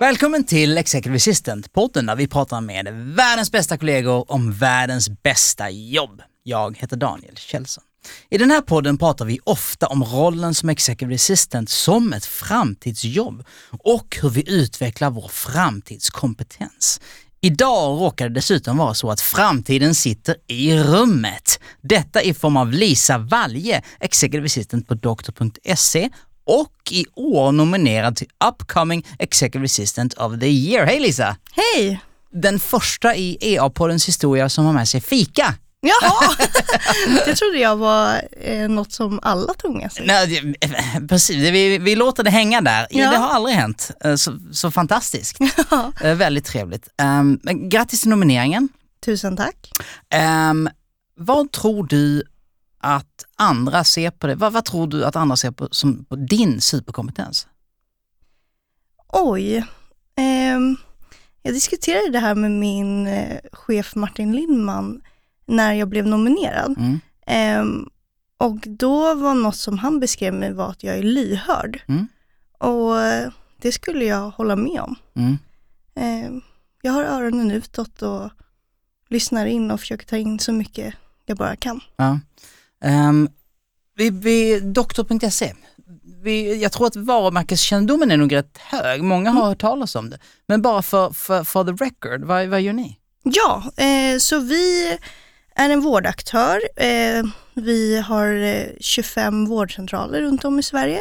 Välkommen till Executive Assistant, podden där vi pratar med världens bästa kollegor om världens bästa jobb. Jag heter Daniel Kjellson. I den här podden pratar vi ofta om rollen som Executive Assistant som ett framtidsjobb och hur vi utvecklar vår framtidskompetens. Idag råkar det dessutom vara så att framtiden sitter i rummet. Detta i form av Lisa Valje, Executive Assistant på doktor.se och i år nominerad till Upcoming Executive Assistant of the Year. Hej Lisa! Hej! Den första i EA-poddens historia som har med sig fika. Jaha, det trodde jag var eh, något som alla tog med sig. Nej, det- precis, vi, vi låter det hänga där. Ja. Det har aldrig hänt. Eh, Så, så fantastiskt. Ja. Eh, Väldigt trevligt. Um, grattis till nomineringen. Tusen tack. Ehm, vad tror du att andra ser på det? Vad, vad tror du att andra ser på som på din superkompetens? Oj. ehm, jag diskuterade det här med min eh, chef Martin Lindman när jag blev nominerad. Mm. Ehm, och då var något som han beskrev mig var att jag är lyhörd. Mm. Och eh, det skulle jag hålla med om. Mm. Ehm, jag har öronen utåt och lyssnar in och försöker ta in så mycket jag bara kan. Ja. Um, vi, vi, doktor.se, vi, jag tror att varumärkeskännedomen är nog rätt hög. Många har hört talas om det. Men bara för, för, för the record, vad, vad gör ni? Ja, eh, så vi är en vårdaktör. Eh, vi har eh, 25 vårdcentraler runt om i Sverige.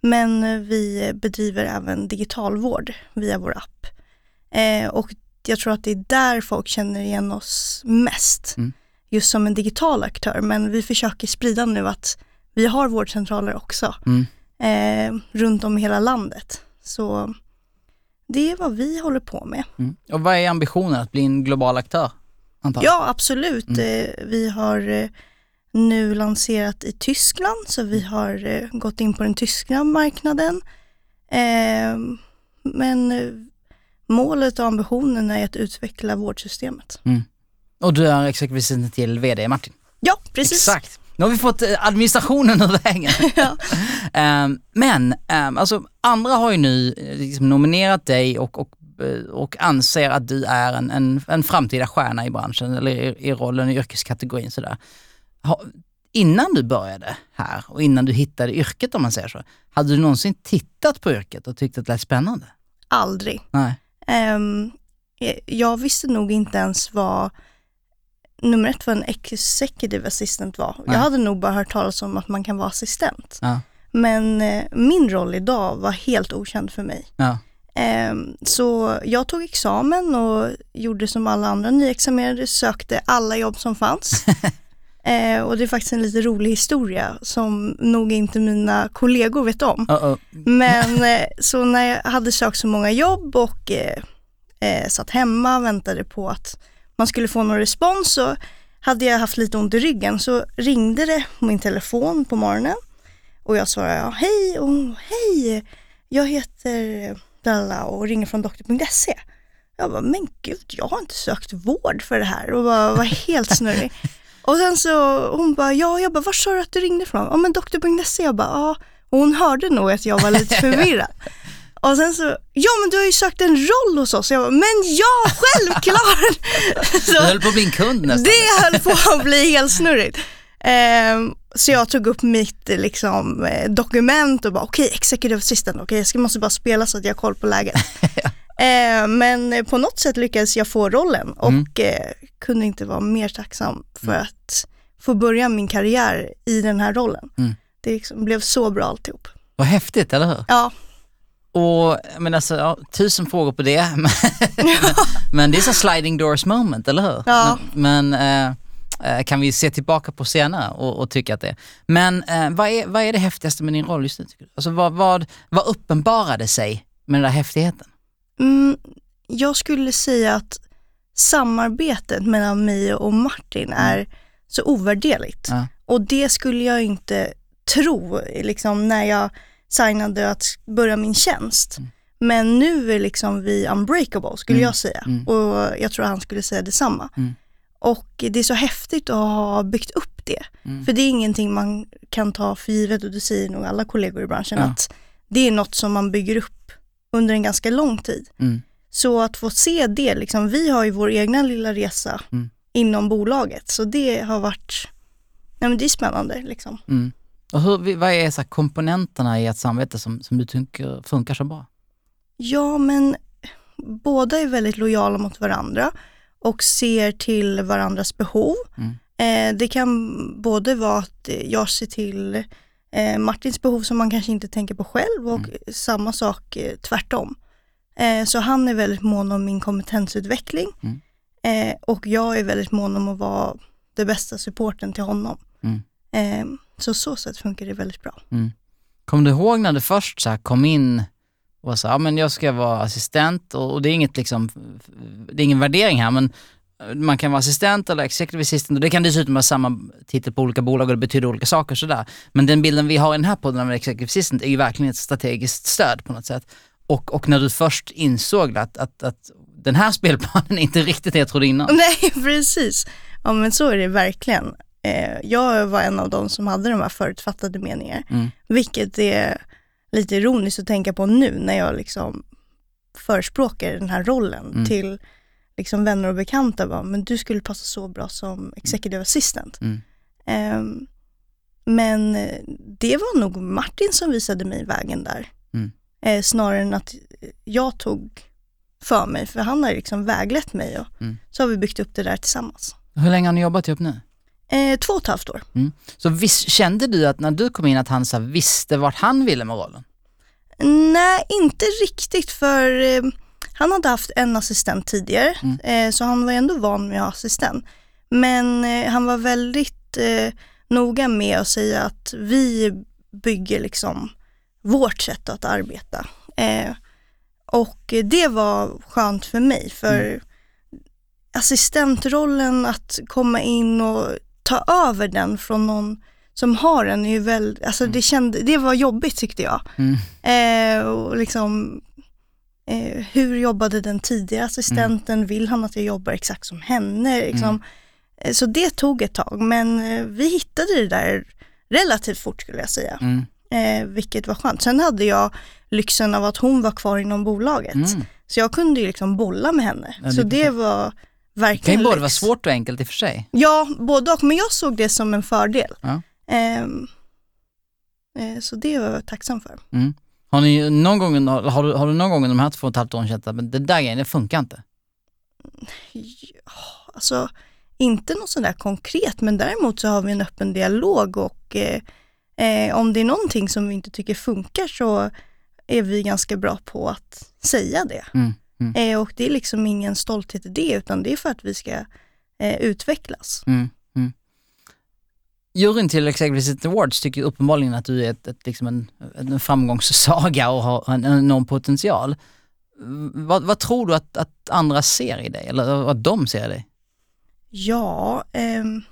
Men eh, vi bedriver även digitalvård via vår app. Eh, och jag tror att det är där folk känner igen oss mest. Mm. Just som en digital aktör. Men vi försöker sprida nu att vi har vårdcentraler också. Mm. Eh, runt om i hela landet. Så det är vad vi håller på med. Mm. Och vad är ambitionen? Att bli en global aktör? Antar jag? Ja, absolut. Eh, Vi har eh, nu lanserat i Tyskland, så vi har eh, gått in på den tyska marknaden. Eh, Men målet och ambitionen är att utveckla vårdsystemet. Och du är assistant till VD Martin? Ja, precis. Exakt. Nu har vi fått eh, administrationen ur vägen. Ja. Ehm, men ehm, alltså, andra har ju nu eh, liksom nominerat dig och, och, eh, och anser att du är en, en, en framtida stjärna i branschen eller i, i rollen i yrkeskategorin. Sådär. Ha, innan du började här och innan du hittade yrket om man säger så, hade du någonsin tittat på yrket och tyckt att det lät spännande? Aldrig. Nej. Eh, Jag visste nog inte ens vad nummer ett vad en executive assistant var. Nej. Jag hade nog bara hört talas om att man kan vara assistent. Ja. Men eh, min roll idag var helt okänd för mig. Ja. Ehm, Så jag tog examen och gjorde som alla andra nyexaminerade, sökte alla jobb som fanns. Eh, och det är faktiskt en lite rolig historia som nog inte mina kollegor vet om. Uh-oh. Men eh, så när jag hade sökt så många jobb och eh, eh, satt hemma och väntade på att man skulle få någon respons så hade jag haft lite ont i ryggen så ringde det på min telefon på morgonen och jag svarade ja, hej och hej, jag heter Dalla och ringer från doktor.se. Jag bara, men gud, jag har inte sökt vård för det här och var, var helt snurrig. Och sen så hon bara, ja, jag bara, var sa du att du ringde ifrån? Ja men doktor.se, jag bara, ja. Och hon hörde nog att jag var lite förvirrad. Och sen så, ja men du har ju sökt en roll hos oss. Jag bara, men ja, självklart! Så, höll på att bli en kund nästan. det höll på att bli helt snurrigt. Ehm, så jag tog upp mitt eh, liksom, eh, dokument och bara okej, executive assistant, okej jag ska, måste bara spela så att jag har koll på läget. Ehm, men eh, på något sätt lyckades jag få rollen och Mm. eh, kunde inte vara mer tacksam för att få börja min karriär i den här rollen. Mm. Det liksom blev så bra alltihop. Vad häftigt, eller hur? Ja, Och men alltså, ja, tusen frågor på det. Men, men det är så sliding doors moment, eller hur? Ja. Men, men eh, eh, kan vi se tillbaka på senare och, och tycka att det är. Men eh, vad, är, vad är det häftigaste med din roll just nu? Alltså, vad, vad, vad uppenbarade sig med den där häftigheten? Mm, jag skulle säga att samarbetet mellan mig och Martin är så ovärderligt. Ja. Och det skulle jag inte tro liksom, när jag signade att börja min tjänst. Mm. Men nu är liksom vi unbreakable skulle Mm. jag säga. Mm. Och jag tror han skulle säga detsamma. Mm. Och det är så häftigt att ha byggt upp det. Mm. För det är ingenting man kan ta för givet och det säger nog alla kollegor i branschen Ja. att det är något som man bygger upp under en ganska lång tid. Mm. Så att få se det, liksom, vi har ju vår egna lilla resa inom bolaget. Så det har varit, ja men det är spännande liksom. Mm. Och hur, vad är så komponenterna i ett samarbete som, som du tycker funkar så bra? Ja men båda är väldigt lojala mot varandra och ser till varandras behov. Mm. Eh, det kan både vara att jag ser till eh, Martins behov som man kanske inte tänker på själv och Mm. samma sak eh, tvärtom. Eh, så han är väldigt mån om min kompetensutveckling Mm. eh, och jag är väldigt mån om att vara det bästa supporten till honom. Mm. Eh, så så sätt funkar det väldigt bra. Kommer du ihåg när du först så kom in och sa, ja men jag ska vara assistent och, och det är inget liksom, det är ingen värdering här men man kan vara assistent eller executive assistant och det kan dessutom vara samma titel på olika bolag och det betyder olika saker sådär. Men den bilden vi har i den här podden av executive assistant är ju verkligen ett strategiskt stöd på något sätt. Och, och när du först insåg att, att, att den här spelplanen är inte riktigt det jag trodde innan. Nej, precis. Ja men så är det verkligen. Eh, jag var en av de som hade de här förutfattade meningar. Mm. Vilket är lite ironiskt att tänka på nu när jag liksom förespråkar den här rollen Mm. till liksom vänner och bekanta. Bara, men du skulle passa så bra som executive assistant. Mm. Ehm, men det var nog Martin som visade mig vägen där. Mm. Eh, snarare än att jag tog för mig, för han har liksom väglett mig och Mm. så har vi byggt upp det där tillsammans. Hur länge har ni jobbat ihop nu? Eh, två och ett halvt år. Så visst, kände du att när du kom in att han så visste vart han ville med rollen? Nej, inte riktigt för eh, han hade haft en assistent tidigare Mm. eh, så han var ändå van med att ha assistent. Men eh, han var väldigt eh, noga med att säga att vi bygger liksom vårt sätt att arbeta. Eh, och det var skönt för mig för assistentrollen att komma in och ta över den från någon som har den är ju väl, alltså det, kände, det var jobbigt tyckte jag. Mm. Eh, och liksom, eh, hur jobbade den tidigare assistenten? Vill han att jag jobbar exakt som henne? Liksom. Eh, Så det tog ett tag, men eh, vi hittade det där relativt fort skulle jag säga, Mm. eh, vilket var skönt. Sen hade jag lyxen av att hon var kvar inom bolaget, Mm. så jag kunde ju liksom bolla med henne. Ja, så det perfekt. Var Det kan verkligen ju både vara svårt och enkelt i och för sig. Ja, både och, men jag såg det som en fördel. Ja. Ehm, eh, så det var jag tacksam för. Mm. Har, ni någon gång, har, har, du, har du någon gång de här två och ett halvt åren känt att det där grejen, det funkar inte? Ja, alltså inte något sådär konkret, men däremot så har vi en öppen dialog och eh, eh, om det är någonting som vi inte tycker funkar så är vi ganska bra på att säga det. Mm. Mm. Eh, och det är liksom ingen stolthet i det, utan det är för att vi ska eh, utvecklas. Mm. Mm. Juryn till Executive Awards tycker uppenbarligen att du är ett, ett, liksom en, en framgångssaga och har en enorm potential. Vad, vad tror du att, att andra ser i dig, eller vad de ser i dig? Ja, ehm,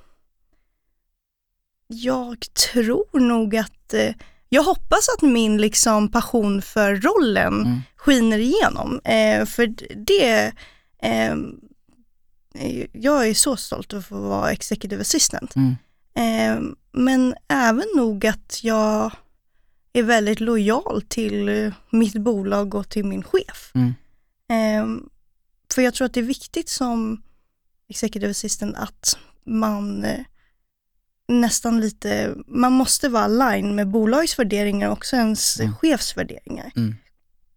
jag tror nog att, eh, jag hoppas att min liksom passion för rollen Mm. skiner igenom. Eh, för det, eh, jag är så stolt att få vara executive assistant. Mm. Eh, men även nog att jag är väldigt lojal till mitt bolag och till min chef. Mm. Eh, för jag tror att det är viktigt som executive assistant att man eh, nästan lite, man måste vara align med bolagets värderingar och också ens Mm. chefs värderingar. Mm.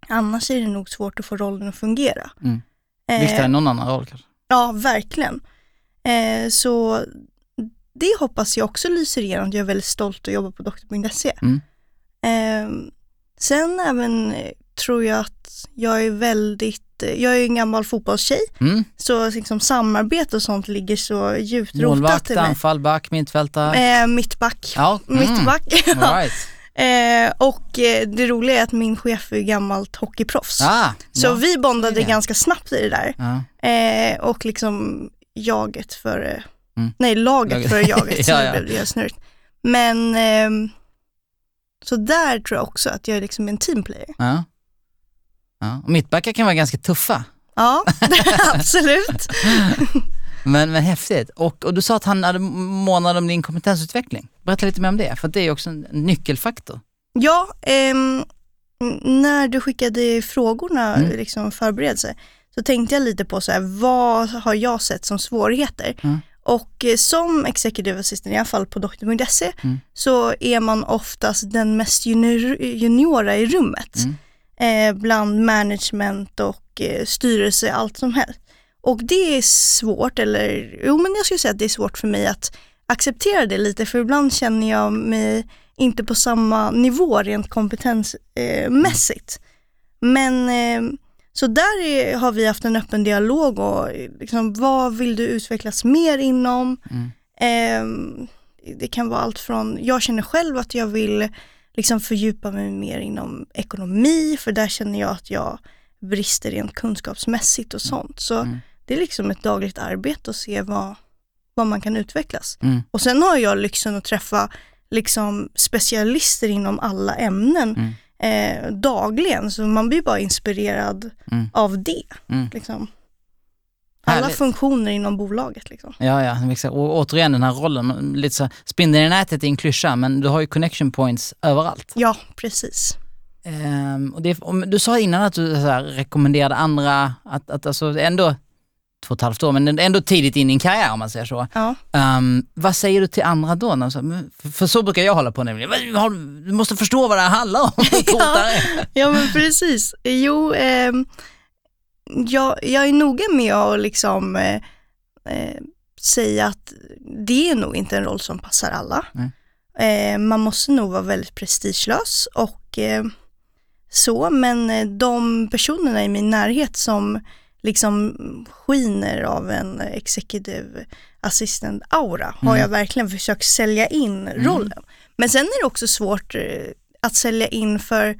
Annars är det nog svårt att få rollen att fungera. Mm. Eh, Viktigare än någon annan roll kanske? Ja, verkligen. Eh, så det hoppas jag också lyser igenom. Jag är väldigt stolt att jobba på doktor.se. Mm. Eh, sen även eh, tror jag att jag är väldigt, eh, jag är en gammal fotbollstjej, Mm. så liksom samarbete och sånt ligger så djupt rotat i mig. anfall, back, mittfältare? Eh, mittback. Ja. Mm. Mittback. Right. Eh, och eh, det roliga är att min chef är gammalt hockeyproffs. Ah, så ja. vi bondade det. ganska snabbt i det där. Ja. Eh, och liksom jaget för, Mm. nej laget Laget. för jaget, så Ja, ja. blev det snurrigt. Men ehm, så där tror jag också att jag är liksom en teamplayer. Ja. Ja. Och Mittbackar kan vara ganska tuffa. Ja, absolut. Men, men häftigt. Och, och du sa att han hade månad om din kompetensutveckling. Berätta lite mer om det, för det är också en nyckelfaktor. Ja, ehm, när du skickade frågorna, Mm. liksom förberedelse, så tänkte jag lite på så här, vad har jag sett som svårigheter? Mm. Och eh, som executive assistant, i alla fall på doktor.se, Mm. så är man oftast den mest junior, juniora i rummet. Mm. Eh, bland management och eh, styrelse, allt som helst. Och det är svårt, eller jo men jag skulle säga att det är svårt för mig att acceptera det lite, för ibland känner jag mig inte på samma nivå rent kompetensmässigt. Eh. Men eh, så där är, har vi haft en öppen dialog och liksom, vad vill du utvecklas mer inom? Mm. Eh, det kan vara allt från, jag känner själv att jag vill liksom fördjupa mig mer inom ekonomi, för där känner jag att jag brister rent kunskapsmässigt och sånt. Så Mm. det är liksom ett dagligt arbete att se vad, vad man kan utvecklas. Mm. Och sen har jag lyxen att träffa liksom specialister inom alla ämnen Mm. eh, dagligen, så man blir bara inspirerad Mm. av det. Mm. Liksom. Alla Härligt. funktioner inom bolaget. Liksom. Ja, ja, exakt. Och återigen den här rollen, lite så, spindeln i nätet är en klyscha, men du har ju connection points överallt. Ja, precis. Ehm, och det, om, du sa innan att du så här, rekommenderade andra, att, att alltså ändå, två och ett halvt år, men ändå tidigt in i en karriär om man säger så. Ja. Ehm, vad säger du till andra då? När de säger, "Men- För, för så brukar jag hålla på nämligen. "Men, har- Du måste förstå vad det här handlar om. är." ja, men precis. Jo, ehm, jag, jag är noga med att liksom, eh, eh, säga att det är nog inte en roll som passar alla. Eh, man måste nog vara väldigt prestigelös och eh, så, men eh, de personerna i min närhet som liksom skiner av en executive assistant aura har Mm. jag verkligen försökt sälja in rollen. Men sen är det också svårt att sälja in för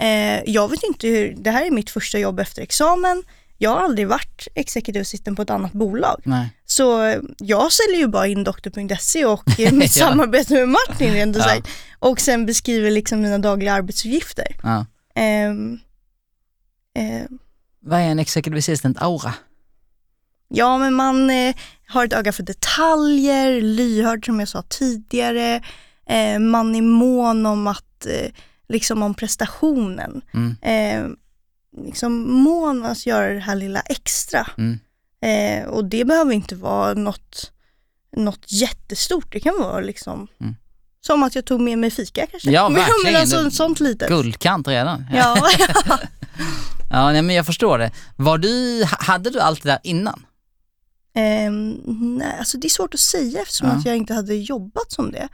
eh, jag vet inte hur, det här är mitt första jobb efter examen. Jag har aldrig varit executive assistant på ett annat bolag. Nej. Så eh, jag säljer ju bara in doktor.se och eh, mitt Ja. samarbete med Martin rent ut Ja. Och sen beskriver liksom mina dagliga arbetsuppgifter. Ja. Ehm, eh, Vad är en executive assistant aura? ja men man eh, har ett öga för detaljer, lyhörd som jag sa tidigare. Eh, man är mån om att, eh, liksom om prestationen. Mm. Eh, liksom mån att göra det här lilla extra. Mm. Eh, och det behöver inte vara något, något jättestort. Det kan vara liksom Mm. som att jag tog med mig fika kanske. Ja, Men verkligen. alltså, Det- sånt litet. Guldkant redan. Ja, Ja, nej, men jag förstår det. Var du, ha- hade du allt det där innan? Ehm, nej, alltså det är svårt att säga eftersom Ja. att jag inte hade jobbat som det. Eh,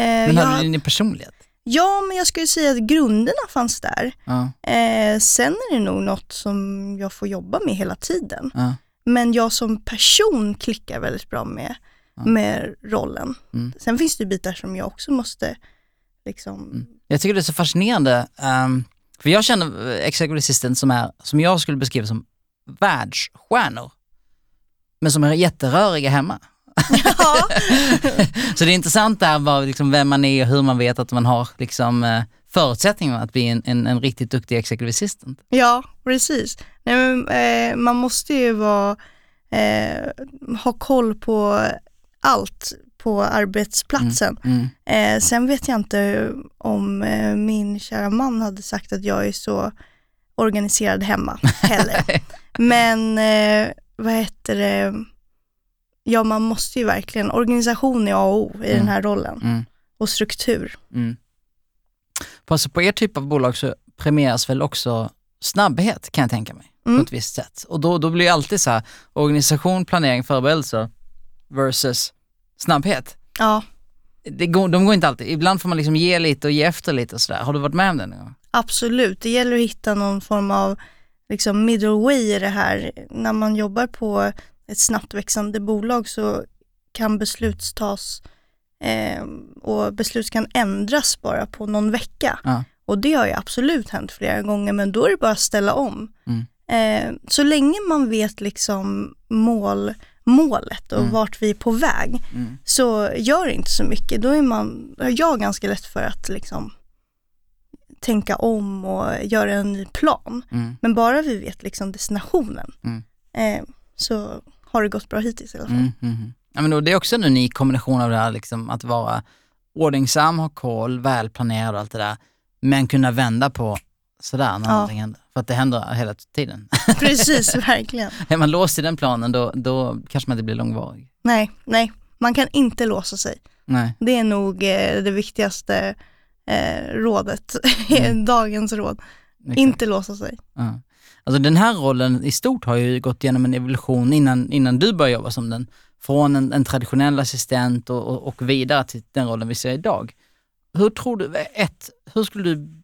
Men jag, hade du din personlighet? Ja, men jag skulle säga att grunderna fanns där. Ja, Eh, sen är det nog något som jag får jobba med hela tiden. ja. Men jag som person klickar väldigt bra med, Ja. med rollen. Mm. Sen finns det bitar som jag också måste liksom, Mm. Jag tycker det är så fascinerande, ehm, för jag känner eh, executive assistant som är, som jag skulle beskriva som världsstjärnor, men som är jätteröriga hemma. Ja, Så det är intressant där vad, liksom, vem man är och hur man vet att man har liksom, eh, förutsättningar att bli en, en, en riktigt duktig executive assistant. ja, precis. Nej, men, eh, man måste ju vara, eh, ha koll på allt på arbetsplatsen. Mm. Eh, sen vet jag inte om eh, min kära man hade sagt att jag är så organiserad hemma heller. Men eh, vad heter det, ja man måste ju verkligen, organisation är A och O i Mm. den här rollen Mm. och struktur. Mm. På, alltså på er typ av bolag så premieras väl också snabbhet kan jag tänka mig, på Mm. ett visst sätt. Och då, då blir det alltid så här, organisation, planering, förberedelser versus snabbhet. Ja, Det går, de går inte alltid, ibland får man liksom ge lite och ge efter lite och sådär. Har du varit med om det någon gång? absolut. Det gäller att hitta någon form av liksom middle way i det här. När man jobbar på ett snabbt växande bolag så kan beslut tas Eh, och beslut kan ändras bara på någon vecka. Ja. Och det har ju absolut hänt flera gånger, men då är det bara att ställa om. Mm. Eh, så länge man vet liksom mål, målet och Mm. vart vi är på väg, Mm. så gör det inte så mycket. Då är man, jag ganska lätt för att liksom tänka om och göra en ny plan. Mm. Men bara vi vet liksom destinationen Mm. eh, så har det gått bra hittills i alla fall. Mm, mm, mm. Ja, men då, det är också en unik kombination av det här liksom, att vara ordningsam, ha koll, välplanerad och allt det där, men kunna vända på sådär när Ja. någonting händer. För att det händer hela tiden. Precis, verkligen. är man låst i den planen då, då kanske man inte blir långvarig. Nej, nej, man kan inte låsa sig. Nej. Det är nog eh, det viktigaste eh, rådet, Mm. dagens råd. exakt. Inte låsa sig. Ja. Alltså den här rollen i stort har ju gått igenom en evolution innan, innan du började jobba som den. Från en, en traditionell assistent och, och, och vidare till den rollen vi ser idag. Hur tror du, ett, hur skulle du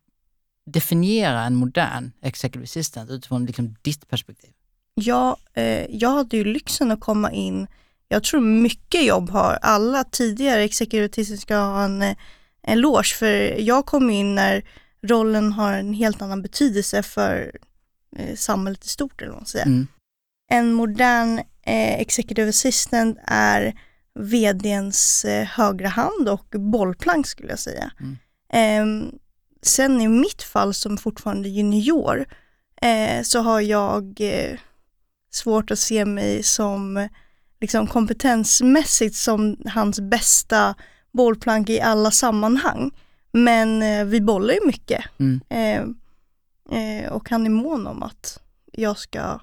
definiera en modern executive assistant utifrån liksom ditt perspektiv? Ja, eh, jag hade ju lyxen att komma in, jag tror mycket jobb har alla tidigare executivister ska ha en eloge för jag kom in när rollen har en helt annan betydelse för eh, samhället i stort eller vad man säger. Mm. En modern eh, executive assistant är vdns eh, högra hand och bollplank skulle jag säga. Mm. Ehm, sen i mitt fall som fortfarande junior eh, så har jag eh, svårt att se mig som eh, liksom kompetensmässigt som hans bästa bollplank i alla sammanhang. Men eh, vi bollar ju mycket Mm. Eh, och han är mån om att jag ska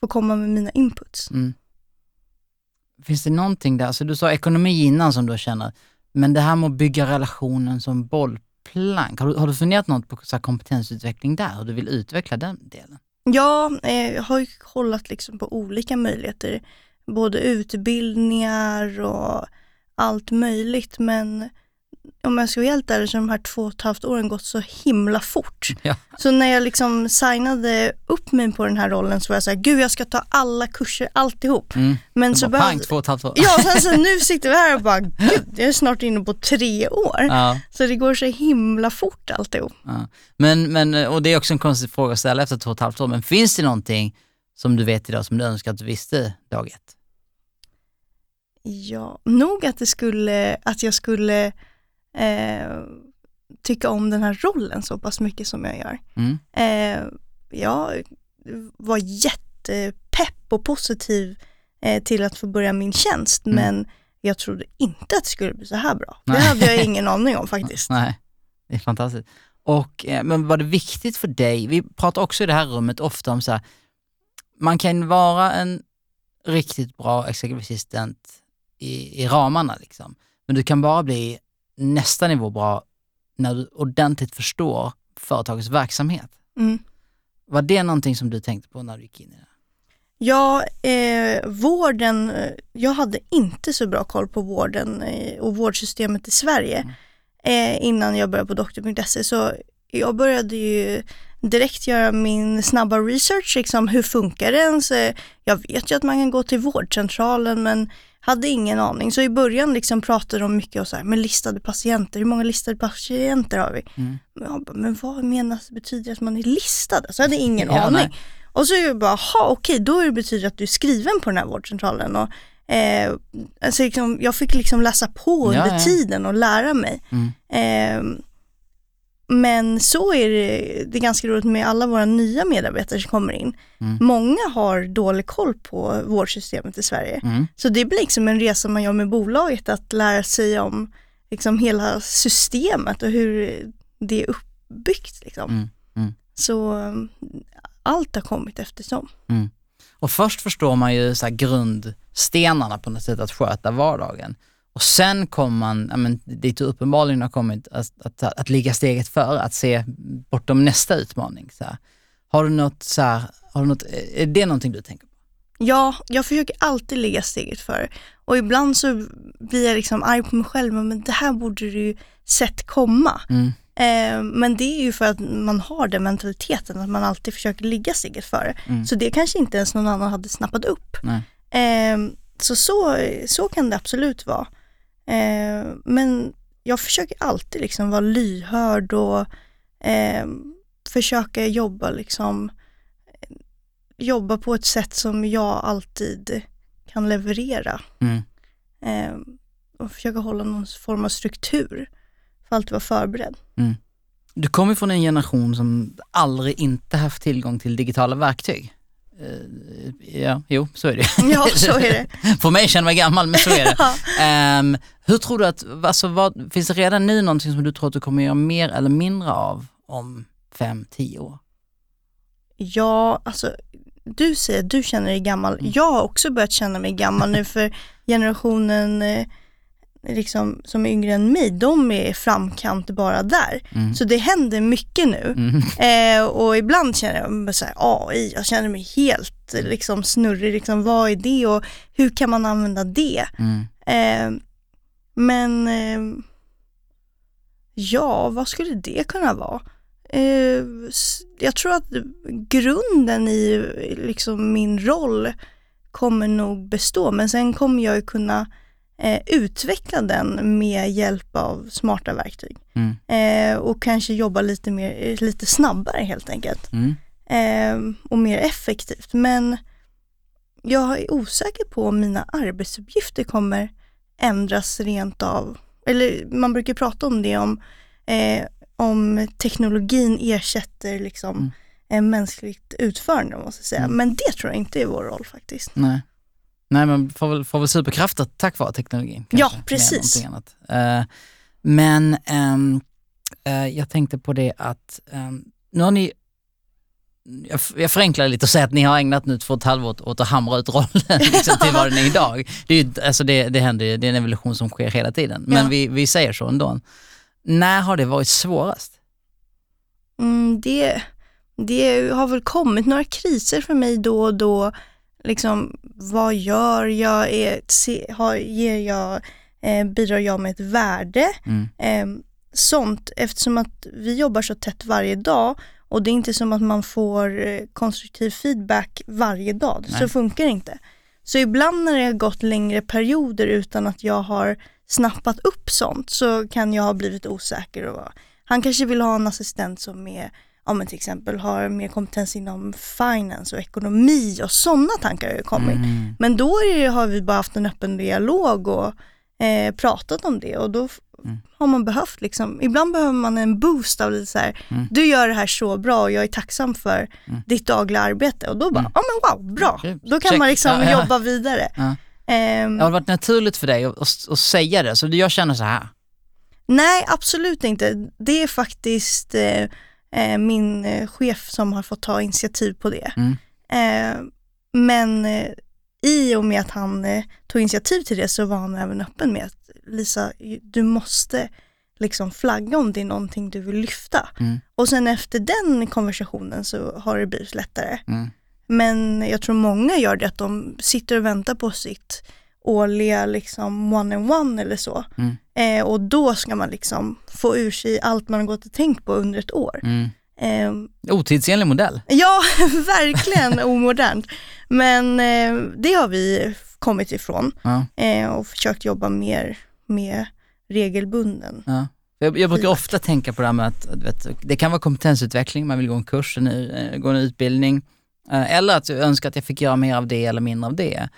få komma med mina inputs. Mm. Finns det någonting där, så du sa ekonomi innan som du känner, men det här med att bygga relationen som bollplank, har du, har du funderat något på så kompetensutveckling där, hur du vill utveckla den delen? Ja, eh, jag har ju kollat liksom på olika möjligheter, både utbildningar och allt möjligt, men om jag ska vara helt ärlig så har de här två och ett halvt åren gått så himla fort. Ja. Så när jag liksom signade upp mig på den här rollen så var jag så här, gud jag ska ta alla kurser, alltihop. Mm. Men så Bara pang, två och ett halvt år. Ja, sen så nu sitter vi här och bara, gud, jag är snart inne på tre år. Ja, Så det går så himla fort alltihop. ja. Men, men, och det är också en konstig fråga att ställa efter två och ett halvt år, men finns det någonting som du vet idag som du önskar att du visste dag ett? Ja, nog att det skulle, att jag skulle eh, tycka om den här rollen så pass mycket som jag gör. Mm. Eh, jag var jättepepp och positiv eh, till att få börja min tjänst, Mm. men jag trodde inte att det skulle bli så här bra. Nej. Det hade jag ingen aning om faktiskt. Nej, det är fantastiskt. Och, eh, men var det viktigt för dig, vi pratar också i det här rummet ofta om så här, man kan vara en riktigt bra executive assistant i, i ramarna liksom, men du kan bara bli nästa nivå bra när du ordentligt förstår företagets verksamhet. Mm. Var det någonting som du tänkte på när du gick in i det? Ja, eh, vården, eh, jag hade inte så bra koll på vården eh, och vårdsystemet i Sverige eh, innan jag började på doktor.se. Så jag började ju direkt göra min snabba research, liksom, hur funkar det ens? Eh, Jag vet ju att man kan gå till vårdcentralen men hade ingen aning. Så i början liksom pratade de mycket om så här, med listade patienter, hur många listade patienter har vi? Mm. Men, jag bara, men vad menas betyder det att man är listad? Så jag hade ingen Ja, aning. nej. Och så är jag bara, ha okej, då är det betyder att du är skriven på den här vårdcentralen. Och, eh, alltså liksom, jag fick liksom läsa på Ja, under ja. tiden och lära mig. Mm. Eh, men så är det, det är ganska roligt med alla våra nya medarbetare som kommer in. Mm. Många har dålig koll på vårdsystemet i Sverige. Mm. Så det blir liksom en resa man gör med bolaget, att lära sig om liksom hela systemet och hur det är uppbyggt. Liksom. Mm. Mm. Så um, allt har kommit eftersom. Och först förstår man ju så grundstenarna på något sätt att sköta vardagen. Och sen kommer man, ja, men, dit du uppenbarligen har kommit, att, att, att ligga steget före, att se bortom nästa utmaning. Så här. Har du något så här, har du något, är det någonting du tänker på? Ja, jag försöker alltid ligga steget före. Och ibland så blir jag liksom arg på mig själv, men det här borde du ju sett komma. Mm. Eh, men det är ju för att man har den mentaliteten, att man alltid försöker ligga steget före. Mm. Så det kanske inte ens någon annan hade snappat upp. Eh, så, så så kan det absolut vara. Eh, men jag försöker alltid liksom vara lyhörd och eh, försöka jobba liksom jobba på ett sätt som jag alltid kan leverera. Mm. Eh, och försöka hålla någon form av struktur för att alltid vara förberedd. Du kommer från en generation som aldrig inte haft tillgång till digitala verktyg. Eh, ja, jo, så är det. Ja, så är det. För mig känner mig gammal, men så är det. Ja. Ehm, hur tror du att, alltså, vad, finns det redan nu någonting som du tror att du kommer göra mer eller mindre av om fem, tio år? Ja, alltså du säger att du känner dig gammal. Jag har också börjat känna mig gammal nu för generationen eh, liksom, som är yngre än mig, de är framkant bara där. Mm. Så det händer mycket nu. Mm. Eh, och ibland känner jag mig så här, AI, jag känner mig helt liksom, snurrig. Liksom, vad är det och hur kan man använda det? Mm. Eh, men eh, ja, vad skulle det kunna vara? Eh, jag tror att grunden i liksom, min roll kommer nog bestå, men sen kommer jag ju kunna eh, utveckla den med hjälp av smarta verktyg. Mm. Eh, och kanske jobba lite, mer, lite snabbare helt enkelt. Mm. Eh, och mer effektivt. Men jag är osäker på om mina arbetsuppgifter kommer ändras rent av. Eller man brukar prata om det om, eh, om teknologin ersätter liksom Mm. en mänskligt utförande, måste jag säga. Mm. Men det tror jag inte är vår roll faktiskt. Nej. Nej men får väl, får väl superkrafter tack vare teknologin. Ja, kanske, än precis. Eh, men ehm, eh, jag tänkte på det att ehm, nu har ni jag, jag förenklar lite och säger att ni har ägnat nu två och ett halvår åt att hamra ut rollen liksom, till vad den är idag. Det, är ju, alltså det, det händer ju, det är en evolution som sker hela tiden. Men Ja. vi, vi säger så ändå. När har det varit svårast? Mm, det, det har väl kommit några kriser för mig då och då. Liksom, vad gör jag? Är, se, har, ger jag eh, bidrar jag med ett värde? Mm. Eh, sånt, eftersom att vi jobbar så tätt varje dag och det är inte som att man får eh, konstruktiv feedback varje dag. Nej. Så funkar det inte. Så ibland när det har gått längre perioder utan att jag har snappat upp sånt så kan jag ha blivit osäker. Och, han kanske vill ha en assistent som är, ja men till exempel har mer kompetens inom finance och ekonomi och sådana tankar har ju kommit. Mm. Men då det, har vi bara haft en öppen dialog och eh, pratat om det och då Mm. har man behövt liksom, ibland behöver man en boost av lite så här, Mm. du gör det här så bra och jag är tacksam för Mm. ditt dagliga arbete och då bara, ja Mm. men wow, bra. Då kan check. man liksom Ja, ja. jobba vidare. Ja. Ehm, Det har varit naturligt för dig att, att, att säga det, så jag känner så här. Nej, absolut inte. Det är faktiskt eh, eh, min eh, chef som har fått ta initiativ på det. Mm. Eh, men eh, i och med att han eh, tog initiativ till det så var han även öppen med att Lisa, du måste liksom flagga om det är någonting du vill lyfta. Mm. Och sen efter den konversationen så har det blivit lättare. Mm. Men jag tror många gör det att de sitter och väntar på sitt årliga liksom one-on-one eller så. Mm. Eh, och då ska man liksom få ur sig allt man har gått och tänkt på under ett år. Mm. Eh, Otidsenlig modell. ja, verkligen omodernt. Men eh, det har vi kommit ifrån Ja. eh, och försökt jobba mer med regelbunden. Ja. Jag, jag brukar ofta tänka på det här med att vet, det kan vara kompetensutveckling, man vill gå en kurs, en, eh, gå en utbildning. eh, Eller att jag önskar att jag fick göra mer av det eller mindre av det.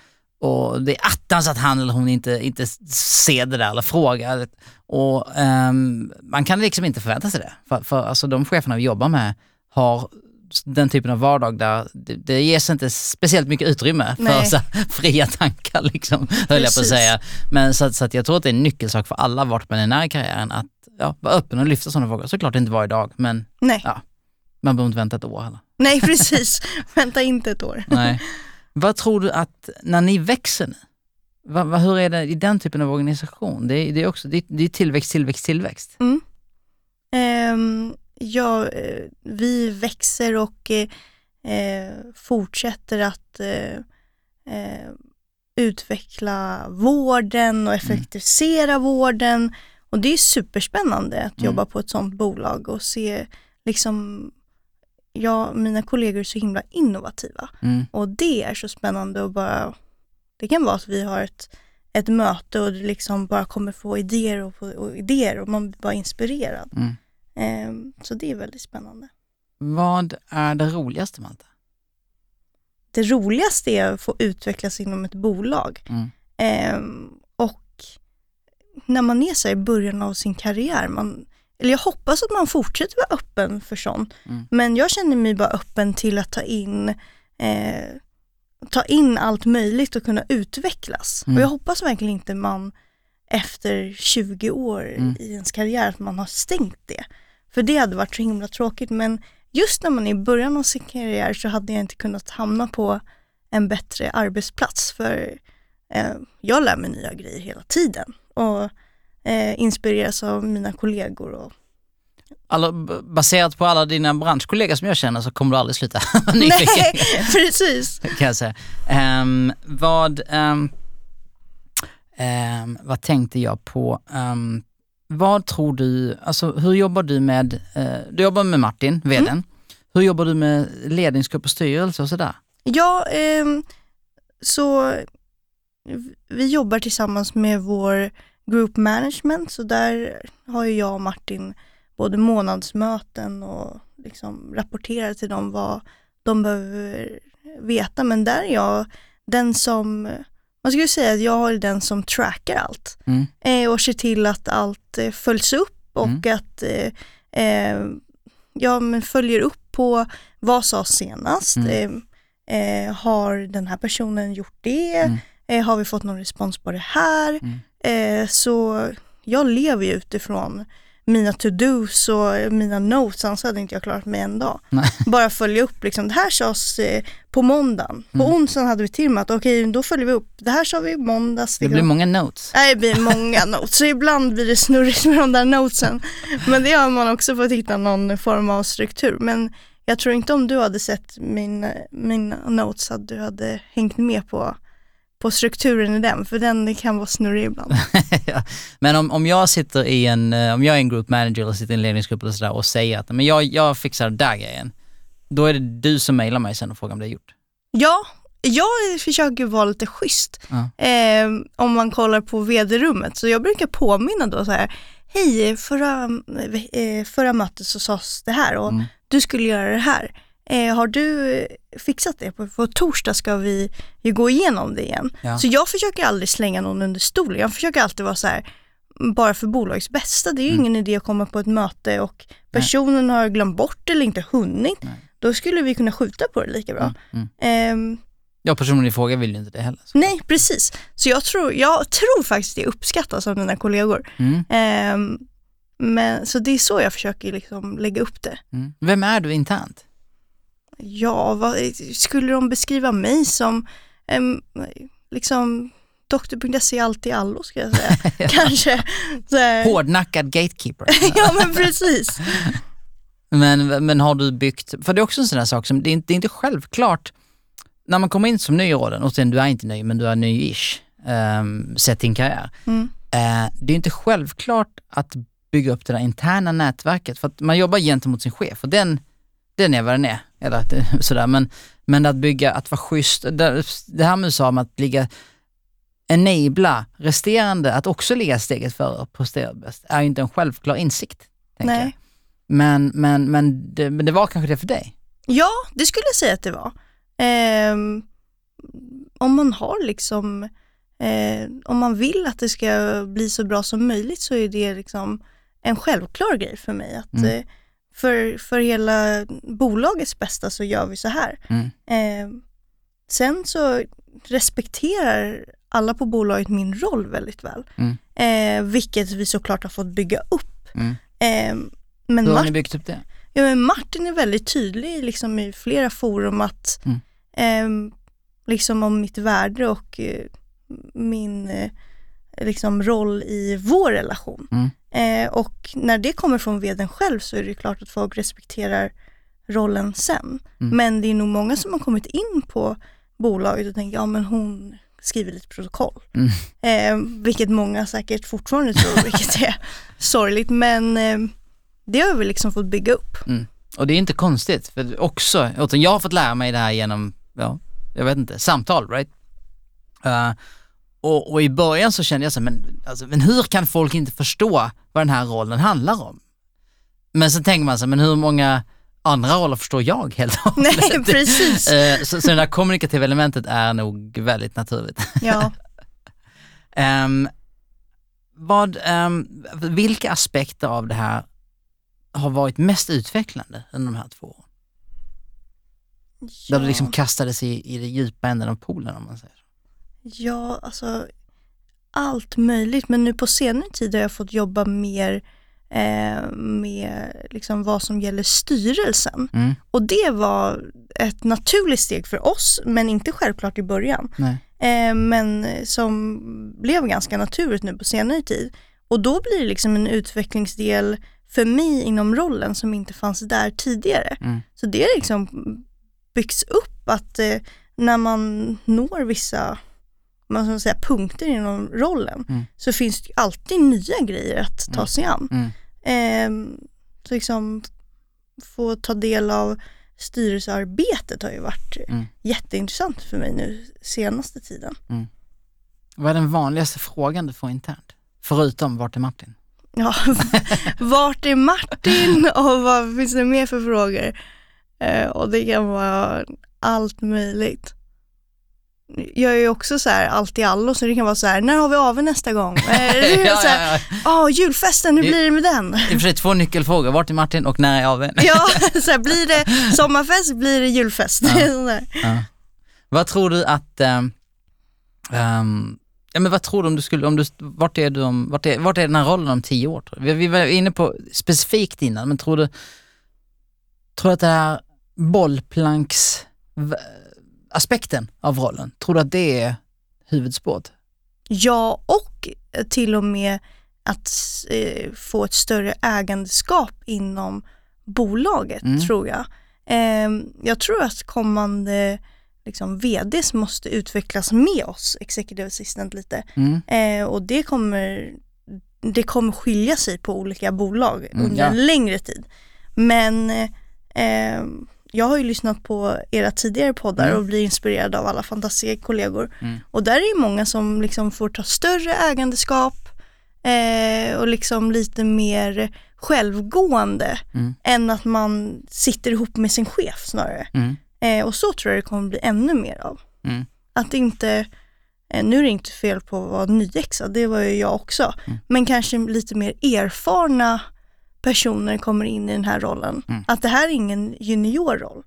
Och det är attans att han eller hon inte, inte ser det där eller frågar. Och ehm, man kan liksom inte förvänta sig det. För, för alltså, de cheferna vi jobbar med har den typen av vardag där det, det ges inte speciellt mycket utrymme för Nej. så, här fria tankar liksom, höll jag på att säga. Men så, så att jag tror att det är en nyckelsak för alla vart man är i karriären att ja, vara öppen och lyfta sådana frågor. Såklart inte varje dag, men Nej, Ja. man behöver inte vänta ett år heller. nej precis. Vänta inte ett år. Nej. Vad tror du att, när ni växer nu, vad, vad, hur är det i den typen av organisation? Det är, det är också det är, det är tillväxt, tillväxt, tillväxt. Ehm, ja, eh, vi växer och eh, fortsätter att eh, eh, utveckla vården och effektivisera vården. Och det är superspännande att Mm. jobba på ett sådant bolag och se liksom, ja, mina kollegor är så himla innovativa. Mm. Och det är så spännande och bara, det kan vara att vi har ett, ett möte och du liksom bara kommer få idéer och, och idéer och man blir bara inspirerad. Mm. Ehm, så det är väldigt spännande. Vad är det roligaste allt det? Det roligaste är att få utvecklas inom ett bolag. Mm. Ehm, och när man är så i början av sin karriär, man, eller jag hoppas att man fortsätter vara öppen för sånt, Mm. men jag känner mig bara öppen till att ta in eh, ta in allt möjligt och kunna utvecklas. Mm. Och jag hoppas verkligen inte man efter 20 år Mm. i ens karriär att man har stängt det. För det hade varit så himla tråkigt men just när man är i början av sin karriär så hade jag inte kunnat hamna på en bättre arbetsplats för eh, jag lär mig nya grejer hela tiden och eh, inspireras av mina kollegor. Och, Alla, baserat på alla dina branschkollegor som jag känner så kommer du aldrig sluta nej, precis. kan jag säga. Ehm, vad, ehm, ehm, vad tänkte jag på? Vad tror du, alltså hur jobbar du med, eh, du jobbar med Martin, vdn. Mm. Hur jobbar du med ledningsgrupp och styrelse och sådär? Ja, så vi jobbar tillsammans med vår group management, så där har ju jag och Martin både månadsmöten och liksom rapporterar till dem vad de behöver veta. Men där är jag den som, man skulle säga att jag är den som trackar allt Mm. eh, och ser till att allt eh, följs upp och Mm. att eh, eh, ja, men följer upp på vad sades senast. Mm. Eh, eh, har den här personen gjort det? Eh, har vi fått någon respons på det här? Mm. Eh, så jag lever ju utifrån mina to-dos och mina notes, annars hade inte jag klarat mig en dag. Nej. Bara följa upp, liksom, det här sades eh, på måndagen. På Mm. onsdagen hade vi till med att okej, då följer vi upp. Det här sa vi i måndags. Det blir många notes. Nej, det blir många notes, så ibland blir det snurrigt med de där notesen. Men det har man också fått hitta någon form av struktur. Men jag tror inte om du hade sett min, mina notes att du hade hängt med på, på strukturen i den, för den kan vara snurrig ibland. Ja. Men om, om jag sitter i en, eh, om jag är en group manager eller sitter i en ledningsgrupp eller sådär och säger att men jag, jag fixar den där grejen. Då är det du som mejlar mig sen och frågar om det är gjort. Ja, jag försöker vara lite schysst. Ja. Eh, om man kollar på vd-rummet, så jag brukar påminna då så här, hej, förra, eh, förra mötet så sades det här och Mm. du skulle göra det här. Eh, har du eh, fixat det? På, på torsdag ska vi ju gå igenom det igen. Ja. Så jag försöker aldrig slänga någon under stolen. Jag försöker alltid vara så här, bara för bolagets bästa. Det är ju Mm. ingen idé att komma på ett möte och personen har glömt bort eller inte hunnit. Nej. Då skulle vi kunna skjuta på det lika bra. Mm. Mm. Ehm, Jag personen i fråga vill ju inte det heller. Så. nej, precis. Så jag tror, jag tror faktiskt det uppskattas av mina kollegor. Mm. Ehm, men, så det är så jag försöker liksom lägga upp det. Mm. Vem är du internt? Ja, vad, skulle de beskriva mig som em, liksom Doktor.se allt i allo ska jag säga. Kanske. Så här. Hårdnackad gatekeeper. Ja men precis. Men, men har du byggt, för det är också en sån där sak som, det är inte, det är inte självklart, när man kommer in som ny i rollen, och sen du är inte ny, men du är ny-ish, um, sett din karriär. Mm. Eh, det är inte självklart att bygga upp det där interna nätverket, för att man jobbar gentemot sin chef och den, den är vad den är. Eller att det- sådär. Men, men att bygga, att vara schysst, det, det här med USA med att ligga, enabla resterande att också ligga steget före och prestera bäst, är ju inte en självklar insikt. tänker jag. Nej. Men, men, men, det, men det var kanske det för dig? Ja, det skulle jag säga att det var. Ehm, om man har liksom, eh, om man vill att det ska bli så bra som möjligt så är det liksom en självklar grej för mig. Att Mm. Eh, för, för hela bolagets bästa så gör vi så här. Mm. Ehm, sen så respekterar alla på bolaget min roll väldigt väl. Mm. Eh, vilket vi såklart har fått bygga upp. Mm. Ehm, men Hur har ni byggt upp det? Ja, men Martin är väldigt tydlig liksom, i flera forum att Mm. ehm, liksom om mitt värde och eh, min eh, liksom, roll i vår relation. Mm. Eh, och när det kommer från vdn själv så är det klart att folk respekterar rollen sen. Mm. Men det är nog många som har kommit in på bolaget och tänker, ja men hon skriver lite protokoll. Mm. Eh, vilket många säkert fortfarande tror, vilket är sorgligt. Men eh, det har vi liksom fått bygga upp. Och det är inte konstigt, för också, jag har fått lära mig det här genom, ja, jag vet inte, samtal, right? Eh, Och, och i början så kände jag så här, men, alltså, men hur kan folk inte förstå vad den här rollen handlar om? Men så tänker man så här, men hur många andra roller förstår jag helt och Nej, hållet? precis. Eh, så, så det där kommunikativa elementet är nog väldigt naturligt. Ja. Ehm, vad, ehm, vilka aspekter av det här har varit mest utvecklande under de här två åren? Där du liksom kastades i, i det djupa änden av poolen om man säger. Ja, alltså allt möjligt. Men nu på senare tid har jag fått jobba mer eh, med liksom vad som gäller styrelsen. Mm. Och det var ett naturligt steg för oss, men inte självklart i början. Eh, men som blev ganska naturligt nu på senare tid. Och då blir det liksom en utvecklingsdel för mig inom rollen som inte fanns där tidigare. Mm. Så det är liksom byggs upp att eh, när man når vissa man ska säga, punkter inom rollen Mm. så finns det alltid nya grejer att ta sig an. Mm. Ehm, så liksom få ta del av styrelsearbetet har ju varit eh, Mm. jätteintressant för mig nu senaste tiden. Vad är den vanligaste frågan du får internt? Förutom vart är Martin? Ja, vart är Martin och vad finns det mer för frågor? Eh, och det kan vara allt möjligt. Jag är ju också så här allt i allo så det kan vara så här, när har vi AW nästa gång? Eh, är så här, ja. "Åh, julfesten, hur blir det med den? I och för sig två nyckelfrågor, vart är Martin och när är AWn? Ja, så här, blir det sommarfest, blir det julfest? Ja. Ja. Vad tror du att, ehm, ehm, ja men vad tror du om du skulle, om du, vart är du om, vart är, vart är den här rollen om tio år? Vi, vi var inne på specifikt innan, men tror du, tror du att det här bollplanks aspekten av rollen, tror du att det är huvudspåret? Ja, och till och med att eh, få ett större ägandeskap inom bolaget, Mm. tror jag. Eh, jag tror att kommande liksom, VDs måste utvecklas med oss, Executive Assistant, lite. Mm. Eh, och det kommer, det kommer skilja sig på olika bolag Mm, under ja. en längre tid. Men eh, jag har ju lyssnat på era tidigare poddar Mm. och blir inspirerad av alla fantastiska kollegor. Mm. Och där är det många som liksom får ta större ägandeskap eh, och liksom lite mer självgående Mm. än att man sitter ihop med sin chef snarare. Mm. Eh, och så tror jag det kommer bli ännu mer av. Mm. Att inte, eh, nu är det inte fel på att vara nyexad, det var ju jag också, Mm. men kanske lite mer erfarna personer kommer in i den här rollen. Mm. Att det här är ingen juniorroll.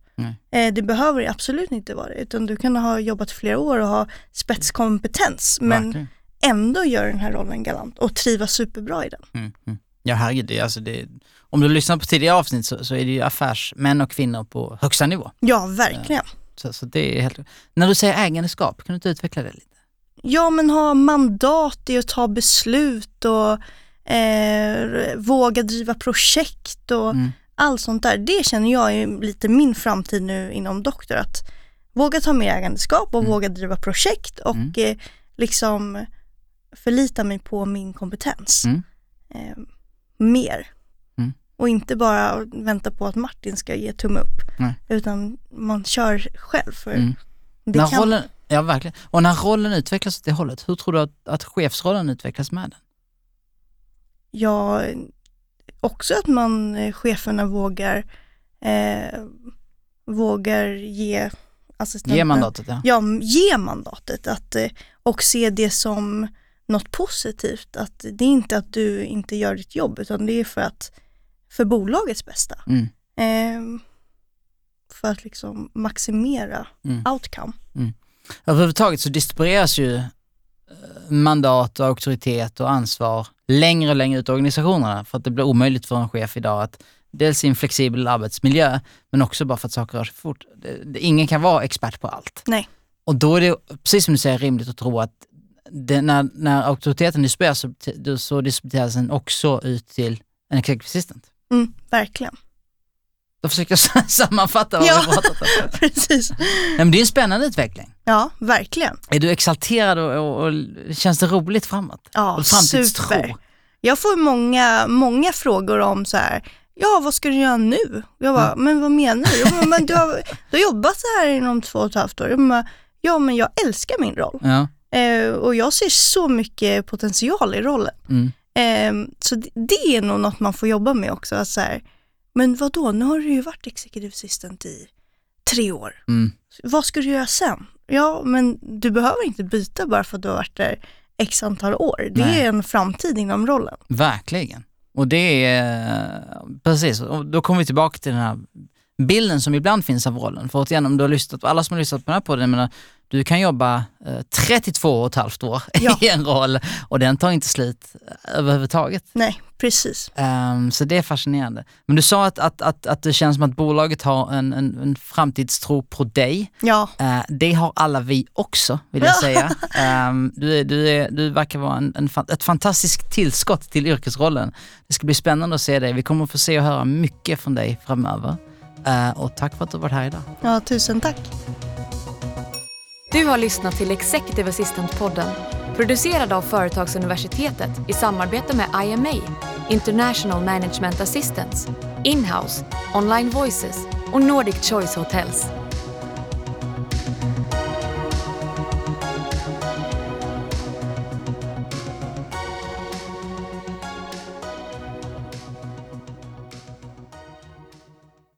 Eh, det behöver det absolut inte vara utan du kan ha jobbat flera år och ha spetskompetens men Verkligen. ändå göra den här rollen galant och trivas superbra i den. Mm. Mm. Ja herregud, det, alltså det, om du lyssnar på tidigare avsnitt så, så är det ju affärsmän och kvinnor på högsta nivå. Ja, verkligen. Så, så det är helt... När du säger ägandeskap, kan du inte utveckla det lite? Ja, men ha mandat i att ta beslut och eh, våga driva projekt och Mm. allt sånt där. Det känner jag är lite min framtid nu inom Doktor. Att våga ta mer ägandeskap och Mm. våga driva projekt och Mm. eh, liksom förlita mig på min kompetens. Mm. Eh, mer. Mm. Och inte bara vänta på att Martin ska ge tumme upp. Nej. Utan man kör själv. För Mm. det när kan... rollen, ja verkligen. Och när rollen utvecklas åt det hållet, hur tror du att, att chefsrollen utvecklas med den? Ja, också att man, eh, cheferna vågar, eh, vågar ge assistenten, Ge mandatet ja. Ja, ge mandatet att, eh, och se det som något positivt. Att det är inte att du inte gör ditt jobb utan det är för att, för bolagets bästa. Mm. Eh, för att liksom maximera Mm. outcome. Överhuvudtaget så distribueras ju eh, mandat och auktoritet och ansvar längre och längre ut i organisationerna för att det blir omöjligt för en chef idag att dels i en flexibel arbetsmiljö men också bara för att saker rör sig fort. Ingen kan vara expert på allt. Nej. Och då är det, precis som du säger, rimligt att tro att det, när, när auktoriteten distribueras så, så distribueras den också ut till en executive assistant. Mm, verkligen. Då försöker jag sammanfatta vad Ja. vi pratat om. Precis. Nej, Men det är en spännande utveckling. Ja, verkligen. Är du exalterad och, och, och känns det roligt framåt? Ja, och framtidstro? super. Jag får många, många frågor om så här, ja vad ska du göra nu? Jag bara, men vad menar du? Jo, men, men du, har, du har jobbat så här inom två och ett halvt år. Jag bara, ja men jag älskar min roll. Ja. Eh, och jag ser så mycket potential i rollen. Mm. Eh, så det, det är nog något man får jobba med också. Att så här, men vad då? nu har du ju varit executive assistant i tre år. Mm. Vad ska du göra sen? Ja, men du behöver inte byta bara för att du har varit där x antal år. Det Nej. är en framtid inom rollen. Verkligen. Och det är, precis, och då kommer vi tillbaka till den här bilden som ibland finns av rollen. För återigen, om du har lyssnat, alla som har lyssnat på den här podden, menar, du kan jobba eh, 32 och ett halvt år Ja. i en roll och den tar inte slut överhuvudtaget. Nej, precis. Ehm, så det är fascinerande. Men du sa att, att, att, att det känns som att bolaget har en, en, en framtidstro på dig. Ja, Eh, det har alla vi också, vill jag Ja. säga. Ehm, du, är, du, är, du verkar vara en, en, ett fantastiskt tillskott till yrkesrollen. Det ska bli spännande att se dig. Vi kommer få se och höra mycket från dig framöver. Eh, och tack för att du har varit här idag. ja tusen tack. Du har lyssnat till Executive Assistant-podden producerad av Företagsuniversitetet i samarbete med IMA, International Management Assistance, Inhouse, Online Voices och Nordic Choice Hotels.